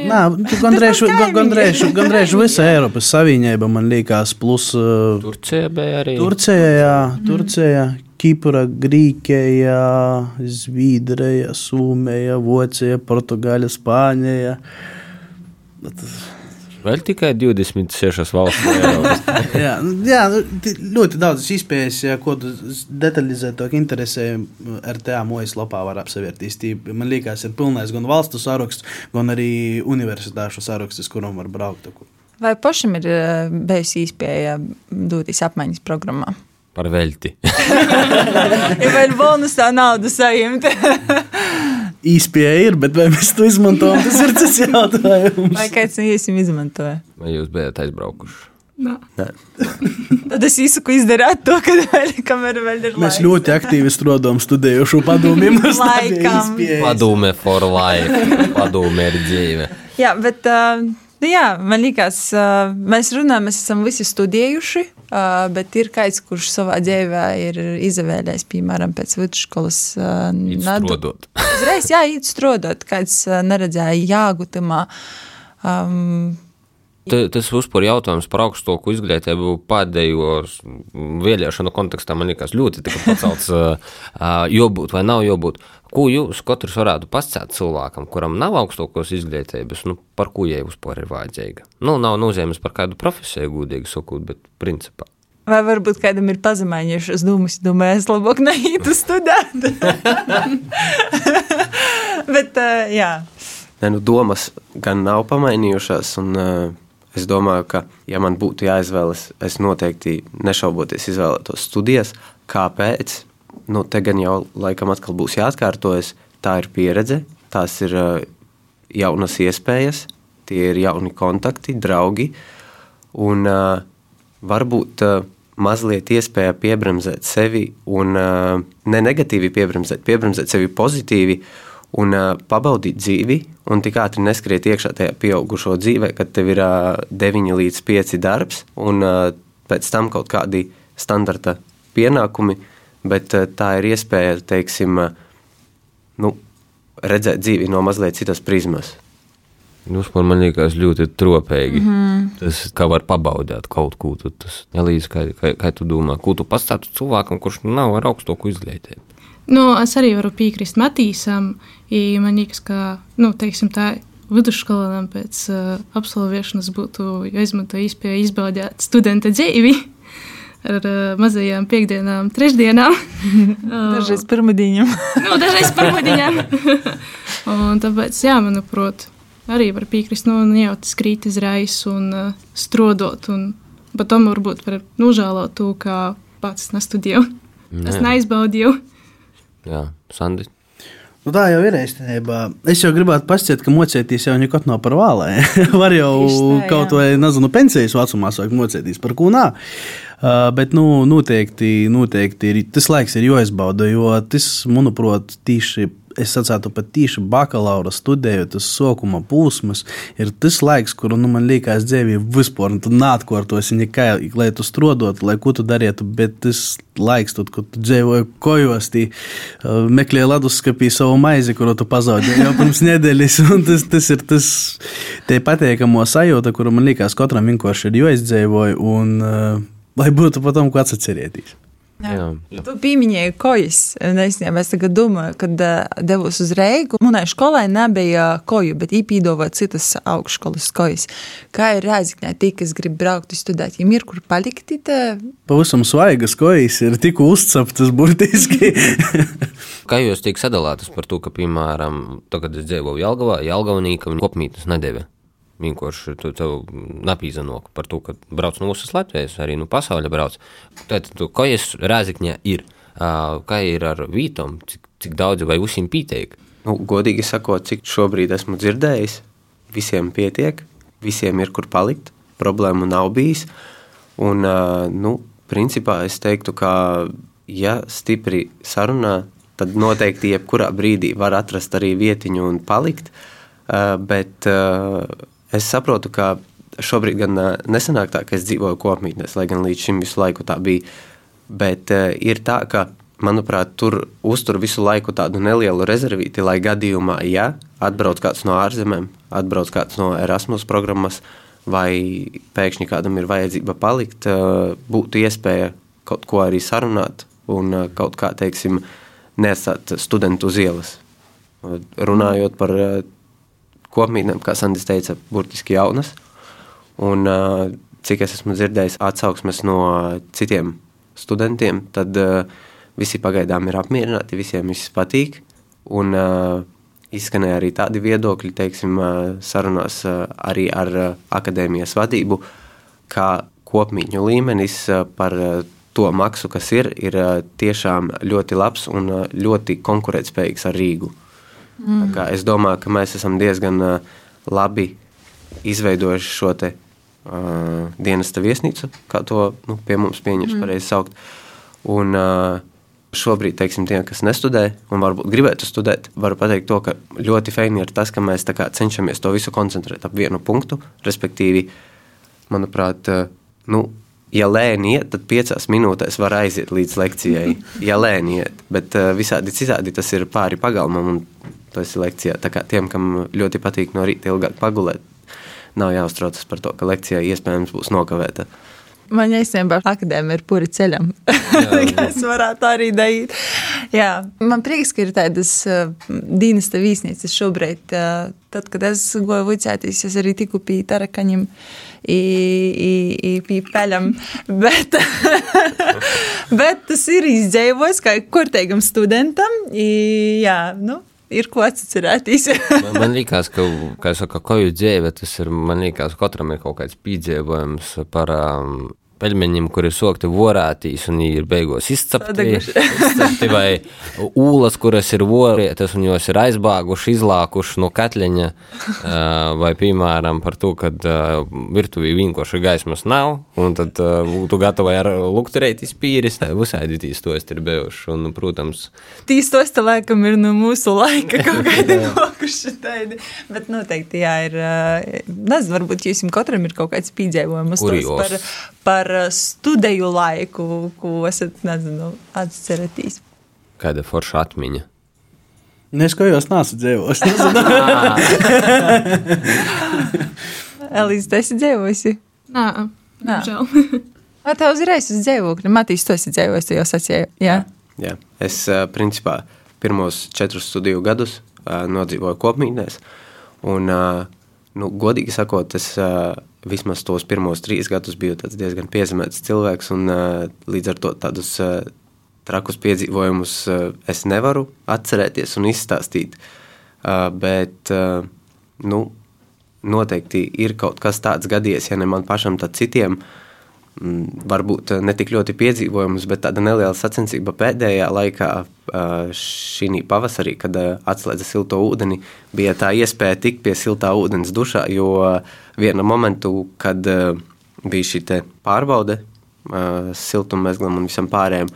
Nā, gandrīz, gandrīz, gandrīz visa Eiropas Savienība man liekas, plus uh, Turcija bija arī. Turcija, jā, Turcija, Kipra, Grīkija, Zviedrija, Somija, Vācija, Portugāla, Spānija. Tas Vēl tikai 26 valsts. jā, jā, ļoti daudz izpējas, ja ko detalizētāk interesē. RTA mojas lapā var apsevērtīs. Man liekas, ir pilnais gan valstu saraksts, gan arī universitāšu saraksts, kuram var braukt. Vai pašam ir eh, bijusi iespēja doties apmaiņas programmā? Par velti. ja vēl bonusā naudu saņemt. Īspēja ir, bet vai mēs to izmantojam, tas ir tas jautājums. Vai kāds no iesim izmantoja? Vai jūs bijat aizbraukuši? Nā. Tad es izsaku izdarīt to, kad vēl, kamēr vēl ir laiks. Mēs ļoti aktīvi strādājam studējušu padomiem. Padome for life. Padome ir dzīve. Jā, bet uh, nu jā, man liekas, mēs runājam, mēs esam visi studējuši. Bet ir kāds, kurš savā dzīvē ir izvēlējies, piemēram, pēc vidusskolas strādāt. Uzreiz, jā, iet strādāt, kāds neredzēja jāgutamā. Um, Tas uzpūr jautājums par augstāku izglītību pēdējos vēlēšanu kontekstā man liekas ļoti pacelts, jābūt vai nav jābūt. Ko jūs katrs varētu pasakāt cilvēkam, kuram nav augstākos izglītības, nu, par ko jai vispār ir vajadzīga? Nu, nav nozīmes par kādu profesiju, gudīgi sakot, bet principā. Vai varbūt kādam ir pazemējušas domas, domāju, es labāk neītu studēt. bet, uh, jā. Ne, nu, domas gan nav pamainījušās, un uh, es domāju, ka, ja man būtu jāizvēlas, es noteikti nešauboties izvēlētos studijas. Kāpēc? Nu, te gan jau laikam atkal būs jāatkārtojas. Tā ir pieredze, tās ir jaunas iespējas, tie ir jauni kontakti, draugi. Un uh, varbūt uh, mazliet iespēja piebremzēt sevi un uh, ne negatīvi piebremzēt, piebremzēt sevi pozitīvi un uh, pabaudīt dzīvi. Un tik ātri neskriet iekšā tajā pieaugušo dzīvē, kad tev ir uh, 9 līdz 5 darbs un uh, pēc tam kaut kādi standarta pienākumi. Uh, bet eh, tā ir iespēja, teiksim, eh, nu, redzēt dzīvi no mazliet citas prizmas. Jūs man, man liekas ļoti tropīgi. Mm -hmm. Tas, kā var pabaudīt kaut ko, tas nelīdz, kā, kā, kā tu domā, ko tu pastātu cilvēkam, kurš nav ar augstāku izglītību. Nu, es arī varu piekrist Matīsam, ja man liekas, ka, nu, teiksim tā, vidusskolēnam pēc uh, absolvēšanas būtu jāizmanto iespēja izbaudīt studenta dzīvi ar uh, mazajām piekdienām, trešdienām. dažreiz pirmdienām. nu, dažreiz pirmdienām. un tāpēc, jā, manuprāt, arī var piekrist, nu, jau tas krīt izrais un uh, strodot. Un, bet tam varbūt var nožēlot to, ka pats nestudēju. Es neizbaudīju. Jā, Sandi. Nu, tā jau ir īstenībā. Es jau gribētu pasakāt, ka mocēties jau nekad nav par vālē. Var jau tā, kaut vai, nezinu, pensijas vecumā sākt mocēties par ko nā. Uh, bet, nu, noteikti, noteikti ir, tas laiks ir jāizbauda, jo tas, manuprāt, tieši es sacītu, pat tieši bakalaura studējot, tas sākuma posms ir tas laiks, kuru nu, man liekas, dzīvē vispār neatkārtosi nekā, lai tu strādātu, lai ko tu darītu. Bet tas laiks, tad, kad tu dzīvoji kojos, tī, uh, meklēji leduskapī savu maizi, kuru tu pazaudēji jau pirms nedēļas. Tas, tas ir tas patīkamo sajūta, kuru man liekas, katram vienkārši ir jāizdzīvoja. Un, uh, Lai būtu pat tam, ko atcerēties. Jā. Tu pieminēji kojas. Un Es, jā, es tagad domāju, kad uh, devos uz Reigu. Manai skolai nebija koju, bet īpīdova citas augšskolas kojas. Kā ir rēziknē, tie, kas grib braukt studēt, ja ir kur palikt, tad Pavisam svaigas kojas ir tik uzceptas burtiski. Kā jūs tiek sadalītas par to, ka, piemēram, to, kad es dzīvoju Jelgavā, Jelgavnīka un kopmītnes nedēļa? Vienkārši tu tev napīzanok par to, ka brauc no mūsu Latvijas, arī no pasaules brauc. Tad, tu, ko es rēzikņā ir? Kā ir ar vītom, cik, cik daudz vai visiem pieteik? Nu, godīgi sakot, cik šobrīd esmu dzirdējis, visiem pietiek, visiem ir kur palikt, problēmu nav bijis. Un, nu, principā es teiktu, ka, ja stipri sarunā, tad noteikti jebkurā brīdī var atrast arī vietiņu un palikt. Bet es saprotu, ka šobrīd gan ā, nesanāk tā, ka es dzīvoju kopmītnēs, lai gan līdz šim visu laiku tā bija. Bet ir tā, ka, manuprāt, tur uztur visu laiku tādu nelielu rezervīti, lai gadījumā, ja atbrauc kāds no ārzemēm, atbrauc kāds no Erasmus programmas, vai pēkšņi kādam ir vajadzība palikt, būtu iespēja kaut ko arī sarunāt un kaut kā, teiksim, neatstāt studentu uz ielas. Runājot par kopmītnēm, kā Sandis teica, burtiski jaunas. Un, cik es esmu dzirdējis atsauksmes no citiem studentiem, tad visi pagaidām ir apmierināti, visiem viss patīk. Un izskanēja arī tādi viedokļi, teiksim, sarunās arī ar akadēmijas vadību, ka kopmītņu līmenis par to maksu, kas ir, ir tiešām ļoti labs un ļoti konkurētspējīgs ar Rīgu. Mm. Es domāju, ka mēs esam diezgan uh, labi izveidojuši šo te, uh, dienesta viesnīcu, kā to nu, pie mums pieņems mm. pareizi saukt. Un, uh, šobrīd, teiksim, tiem, kas nestudē un varbūt gribētu studēt, varu pateikt to, ka ļoti feini ir tas, ka mēs kā cenšamies to visu koncentrēt ap vienu punktu. Respektīvi, manuprāt, uh, nu, ja lēni iet, tad piecās minūtēs var aiziet līdz lekcijai. Ja lēni iet, bet uh, visādi citādi tas ir pāri pagalmam un tas ir lekcijā. Tā kā tiem, kam ļoti patīk no rīta ilgāk pagulēt, nav jāuztraucas par to, ka lekcijā iespējams būs nokavēta. Man īstenībā akadēmija ir puri ceļam. es varētu arī darīt. Jā, man prieks, ka ir tādas uh, dienesta viesnīcas šobrīd. Uh, tad, kad es goju vicēties, es arī tiku pie tarakaņiem. I pie peļam, bet, bet tas ir izdzīvojis kā kurtīgam studentam. I, jā, nu, ir ko atcerēties. Man, man liekas, ka, kā jau saka, ko jūs dzīve, tas ir, man liekas, katram ir kaut kāds piedzīvojums par um, peļmeņiem, kuri sokti vorātīs un ir beigās izcepti, izcepti vai ūlas, kuras ir vorētas un jos ir aizbāguši, izlākuši no katleņa, uh, vai, piemēram, par to, ka uh, virtuvī vienkārši gaismas nav, un tad uh, būtu gatavi ar lukturētis pīris, visādi tīs tos ir bijuši, un, protams, Tīs tos te laikam ir no mūsu laika kaut kādi nokuši tādi. Bet noteikti, jā, ir, nezinu, varbūt jums katram ir kaut kāds Kur jūs? par, par ā, studiju laiku, ko esat, nezinu, atceratīs. kāda forša atmiņa. Es ko jau nesu dzīvojis. Elīze, tu esi dzīvojusi? Nā, Nā. žēl. Tev uzreiz uz dzīvokļa? Matīs, tu esi dzīvojis, tu jau sacīji. Jā. Jā. Es ā, principā pirmos četrus studiju gadus ā, nodzīvoju kopmītnēs. Un, nu, godīgi sakot, es vismaz tos pirmos trīs gadus biju diezgan piezemēts cilvēks. Un, līdz ar to tādus trakus piedzīvojumus es nevaru atcerēties un izstāstīt. Bet nu, noteikti ir kaut kas tāds gadījies, ja ne man pašam, tad citiem, mm, varbūt ne tik ļoti piedzīvojumus, bet tāda neliela sacensība pēdējā laikā, šī pavasarī, kad atslēdza silto ūdeni, bija tā iespēja tikt pie siltā ūdens dušā, jo viena momentu, kad bija šī pārbaude siltummezglam un visam pārējiem,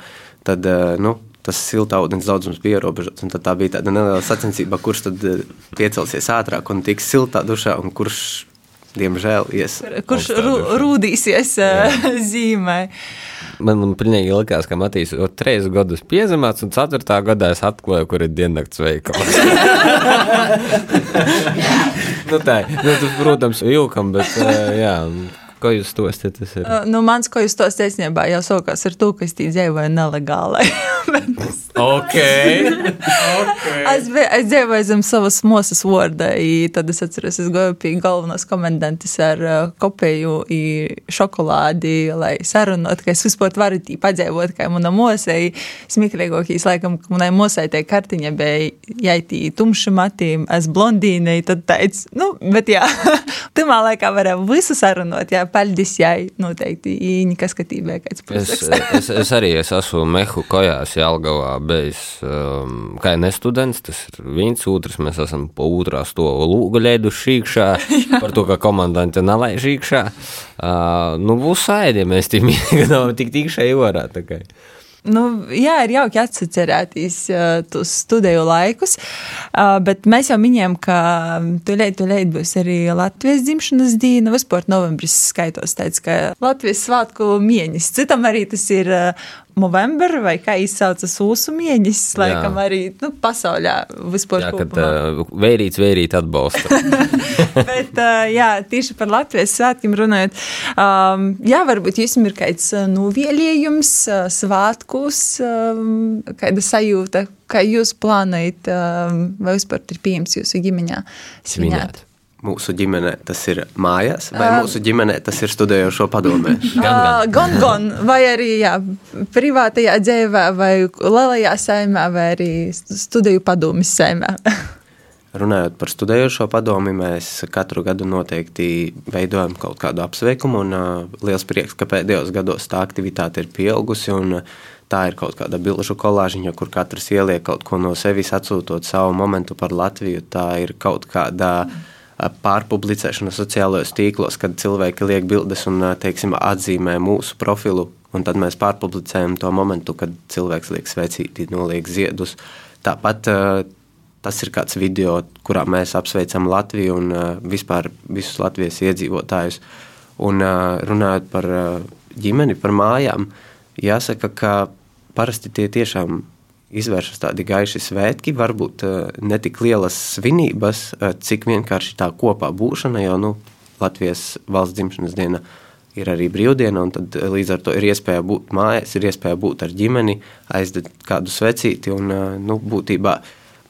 tad nu, tas siltā ūdens daudzums bija ierobežots. Tā bija tāda neliela sacensība, kurš tad piecelsies ātrāk un tiks siltā dušā, un kurš diemžēl ies. Kurš rūdīsies zīmē? Man, man pilnīgi likās, ka Matīs ir trīs gadus piezemēts, un ceturtā gadā es atklāju, kur ir diennakts veikals. nu, tā, nu, tas, protams, jūkam, bet jā. Ko jūs to esat? Uh, nu, mans, ko jūs to esat, īstenībā jau sākās ar to, ka es dzīvoju nelegāli. ok. okay. Es, es dzīvoju zem savas mūzes vārda. Tad es atceros, es gāju pie galvenās komendantes ar uh, kopēju šokolādi, lai sarunot, ka es vispār varu tī padzīvot, kā mana mūzē. Smieklīgākais, laikam, ka manai mūzē tie kartiņa bija jāitī tumši matīm, es blondīnei, tad teicu, nu, bet jā, tamā laikā varēja visu sarunot, jā, paldies jai noteikti īņa skatībā. Es, es, es arī es esmu mehu kojās Jelgavā bijis, um, kā ne students, tas ir viens, otrs, mēs esam pa otrā stovu lūgu leiduši šīkšā, par to, ka komandanti nalaiž šīkšā. Uh, nu, būs saidi, mēs tim, kad tik tikšai varā. Nu, jā, ir jauki atcerēties uh, tos studiju laikus, uh, bet mēs jau minējām, ka tūlīt, tūlīt būs arī Latvijas dzimšanas diena. Vispār novembris skaitos tāds, ka Latvijas svētku mēnesis. Citam arī tas ir uh, novembra vai kā izsaucas ūsu mēnesis, laikam arī nu, pasaulē vispār. Jā, kad uh, vērīts, vērīt atbalsta. Bet, uh, jā, tieši par Latvijas svētkiem runājot, um, jā, varbūt jums ir kāds novielījums, uh, svētkus, um, kāda sajūta, kā jūs plānojat, um, vai vispār ir pieejams jūsu ģimeņā svinēt. svinēt mūsu ģimenē tas ir mājās, vai uh, mūsu ģimenē tas ir studējošo padomē? gan, gan. gan, gan, vai arī jā, privātajā dzīvē, vai lielajā saimē, vai arī studiju padomis saimē. Runājot par studējošo padomi, mēs katru gadu noteikti veidojam kaut kādu apsveikumu. Un, uh, liels prieks, ka pēdējos gados tā aktivitāte ir pieaugusi. Un, uh, tā ir kaut kāda bilžu kolāžiņa, kur katrs ieliek kaut ko no sevis, atsūtot savu momentu par Latviju. Tā ir kaut kāda. Mm pārpublicēšana sociālajos tīklos, kad cilvēki liek bildes un teiksim, atzīmē mūsu profilu. Un tad mēs pārpublicējam to momentu, kad cilvēks liek sveicīti, noliek ziedus. Tāpat tas ir kāds video, kurā mēs apsveicam Latviju un vispār visus Latvijas iedzīvotājus. Un runājot par ģimeni, par mājām, jāsaka, ka parasti tie tiešām izvēršas tādi gaiši svētki, varbūt eh, ne tik lielas svinības, eh, cik vienkārši tā kopā būšana, jo nu, Latvijas valsts dzimšanas diena ir arī brīvdiena, un tad eh, līdz ar to ir iespēja būt mājās, ir iespēja būt ar ģimeni, aizdot kādu svecīti un nu, būtībā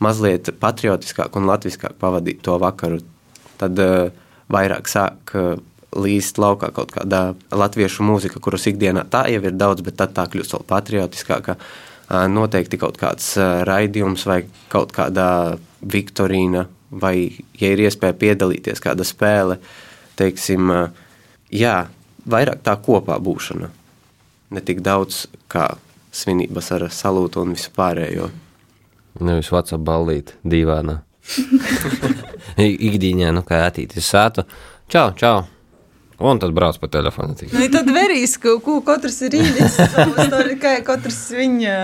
mazliet patriotiskāk un latviskāk pavadīt to vakaru. Tad vairāk sāk līst laukā kaut kādā latviešu mūzika, kuras ikdienā tā jau ir daudz, bet tad tā kļūst vēl patriotiskāka noteikti kaut kāds raidījums vai kaut kāda viktorīna, vai, ja ir iespēja piedalīties kāda spēle, teiksim, jā, vairāk tā kopā būšana. Ne tik daudz kā svinības ar salūtu un visu pārējo. Nevis WhatsApp ballīt dīvānā. Ikdienā, nu kā attīstīt sētu. Čau, čau! Un tad brauc pa telefonu. Nu, tad verīs, ka ko katrs ir īņķis, kā katrs viņa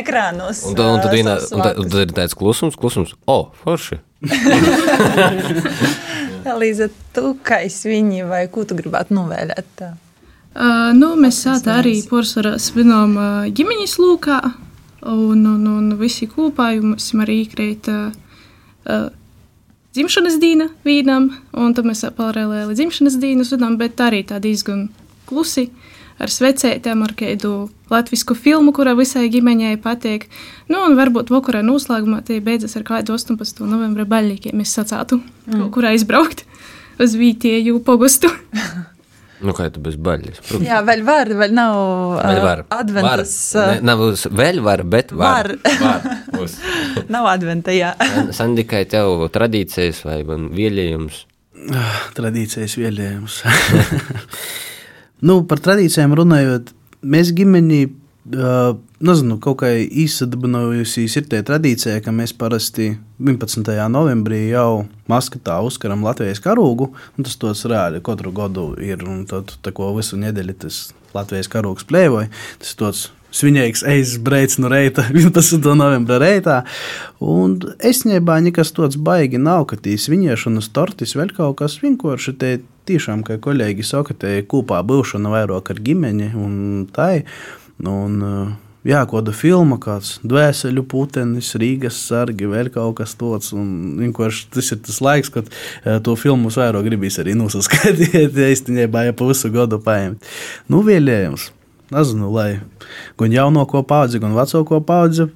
ekrānos. Un, tad, un, tad, vienā, un, tad, un tad ir tāds klusums, klusums, o, oh, forši. Līdz tu, kā es viņi vai ko tu gribētu novēlēt? Tā? Uh, nu, mēs sāta arī porcelāna svinām uh, ģimeņas lūkā, un, un, un visi kopā jums arī iekrīt uh, uh, dzimšanas diena vīnam, un tad mēs paralēli dzimšanas dienu svinām, bet arī tā diezgan klusi. Ar svecētēm, ar kādu latviešu filmu, kurā visai ģimenei patīk. Nu, un varbūt vakarā noslēgumā tie beidzas ar kādu 18. novembra baļķiem. Mēs sacātu, mm. kurā izbraukt uz vietēju pogustu. Nu, kā tu bez baļas? Protams. Jā, vēl var, vēl nav vēl var. adventas. Var. Ne, nav uz, vēl var, bet var. var. var nav adventa, jā. Sandikai tev tradīcijas vai vielējums? Tradīcijas vielējums. Nu, par tradīcijām runājot, mēs ģimenī uh, nezinu, kaut kā īsadabinojusies ir tie tradīcija, ka mēs parasti 11. novembrī jau maskatā uzkaram Latvijas karogu, un tas tos reāli katru gadu ir, un tad tā ko visu nedēļu tas Latvijas karogs plēvoja, tas tos svinīgs brīdis no reita, 11. novembrī reitā. Un es nebā nekas tāds baigi nav, ka tīs viņiešanas tortis vēl kaut kas vienkārši te tiešām, kā kolēģi saka, te kopā būšana vairāk ar ģimeni un tai. Un, Jā, kāda filma, kāds dvēseli putenis, Rīgas sargi, vēl kaut kas tāds. Tas ir tas laiks, kad to filmu vairāk gribīs arī nosaskatīt. Īstenībā, ja pa visu gadu paņemt. Nu, vēlējums nezinu, lai gan jaunāko paudzi, gan vecāko paudzi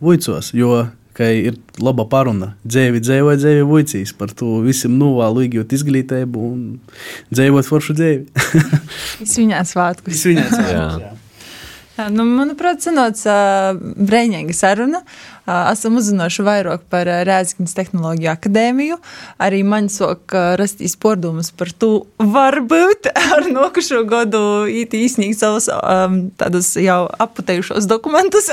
vuicos. Jo ka ir laba paruna. Dzēvi, dzēvoja, dzēvi, vuicīs par to visam novēlu, iegūt izglītību un dzēvot foršu dzēvi. Svinās svētkus. Svinās svētkus. Nu, manuprāt, sanāca brīvīga saruna. Esam uzzinājuši vairāk par Rēzakņas tehnoloģiju akadēmiju. Arī man sok uh, rastīs pordumus par to, varbūt ar nokušo gadu īti īsnīgi savus um, tādus jau aputējušos dokumentus.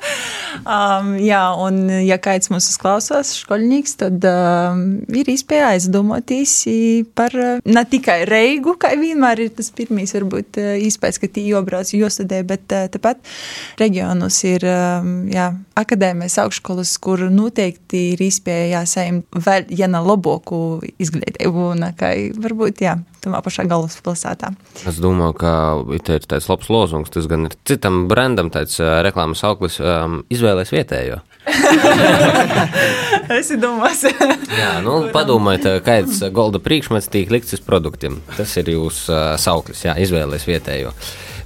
um, jā, un ja kāds mūs klausās, skolnieks, tad um, ir iespēja aizdomāties par ne tikai reigu, kā vienmēr ir tas pirmīs, varbūt iespējas, ka tī jobrauc jostadē, bet tepat reģionos ir jā, akadēmijas augšskolas, kur noteikti ir iespēja saņemt vēl viena labāku izglītību, nekā varbūt, jā, tamā pašā galvaspilsētā. Es domāju, ka te ir tāds labs lozungs, tas gan ir citam brandam tāds reklāmas auglis um, izvēlēs vietējo. es domāju, Jā, nu, padomājiet, kāds golda priekšmets tiek likts uz produktiem. Tas ir jūsu uh, sauklis, jā, izvēlēs vietējo.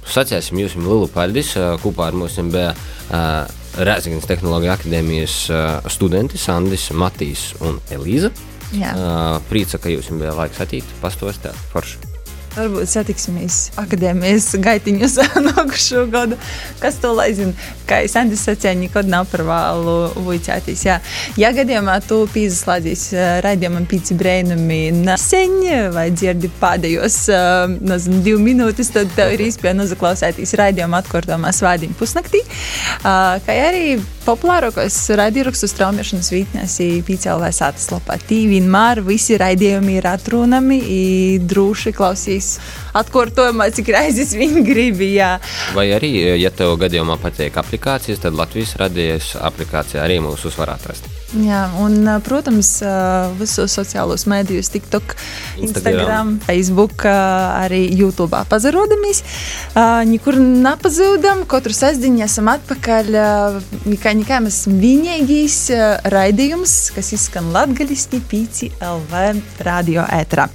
Sacēsim jums lielu paldies. Kopā ar mums bija uh, Rēzaknes Tehnoloģija akadēmijas uh, studenti Sandis, Matīs un Elīza. Jā. Uh, Prīca, ka jums bija laiks attīt, pastostāt forši. Varbūt satiksimies akadēmijas gaitiņus nākušo gadu. Kas to lai zina? Kā es Andris sacīju, nekad nav par vēlu vuicēties. Jā. Ja gadījumā tu pīzaslēdzies raidījumam pīci brēnumi nesen vai dzirdi pēdējos, nezinu, divu minūtes, tad tev ir iespēja nozaklausēties raidījuma atkārtojumā svādiņu pusnaktī. Kā arī populārākos raidījumos traumēšanas vītnēs pīcēlē sātas lapā. Tī vienmēr visi raidījumi ir atrunami, droši klausīs viss atkārtojumā, cik reizes viņi grib. Jā. Vai arī, ja tev gadījumā patīk aplikācijas, tad Latvijas radijas aplikācijā arī mūs var atrast. Jā, un, protams, visos sociālos mēdījos, TikTok, Instagram, Instagram Facebook, arī YouTube pazarodamies. Nekur nepazūdam, katru sestdienu esam atpakaļ. Kā nekā mēs esam vienīgais raidījums, kas izskan latgaļiski pīci LV radio ētrā.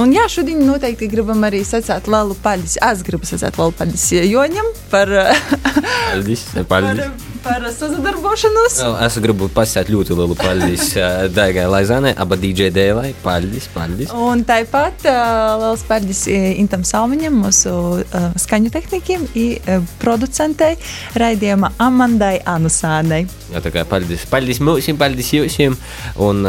Un jā, šodien noteikti gribam arī sacēt lielu paļģis. Es gribu sacēt lielu paļģis Joņam par... Paldies, paldies par sadarbošanos. Es gribu pasēt ļoti lielu paldies Daigai Laizānai, aba DJ dēlai. Paldies, paldies. Un tāpat liels paldies Intam Salmiņam, mūsu skaņu tehnikiem un producentei raidījuma Amandai Anusānei. Jā, tā kā paldies, paldies mums, paldies jums. Un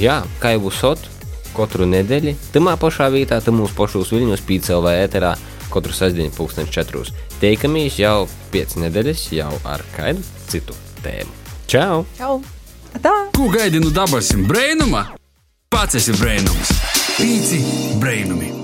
jā, kā jau būs sot, katru nedēļu, tamā pašā vietā, tam mūsu pašos viļņos pīcēlvē ēterā katru sestdienu, pulksten četros. Teikamies jau piecas nedēļas, jau ar kādu citu tēmu. Čau! Čau! Tā! Ko gaidi no dabasim brēnuma? Pats esi brēnums! Pīci brēnumi!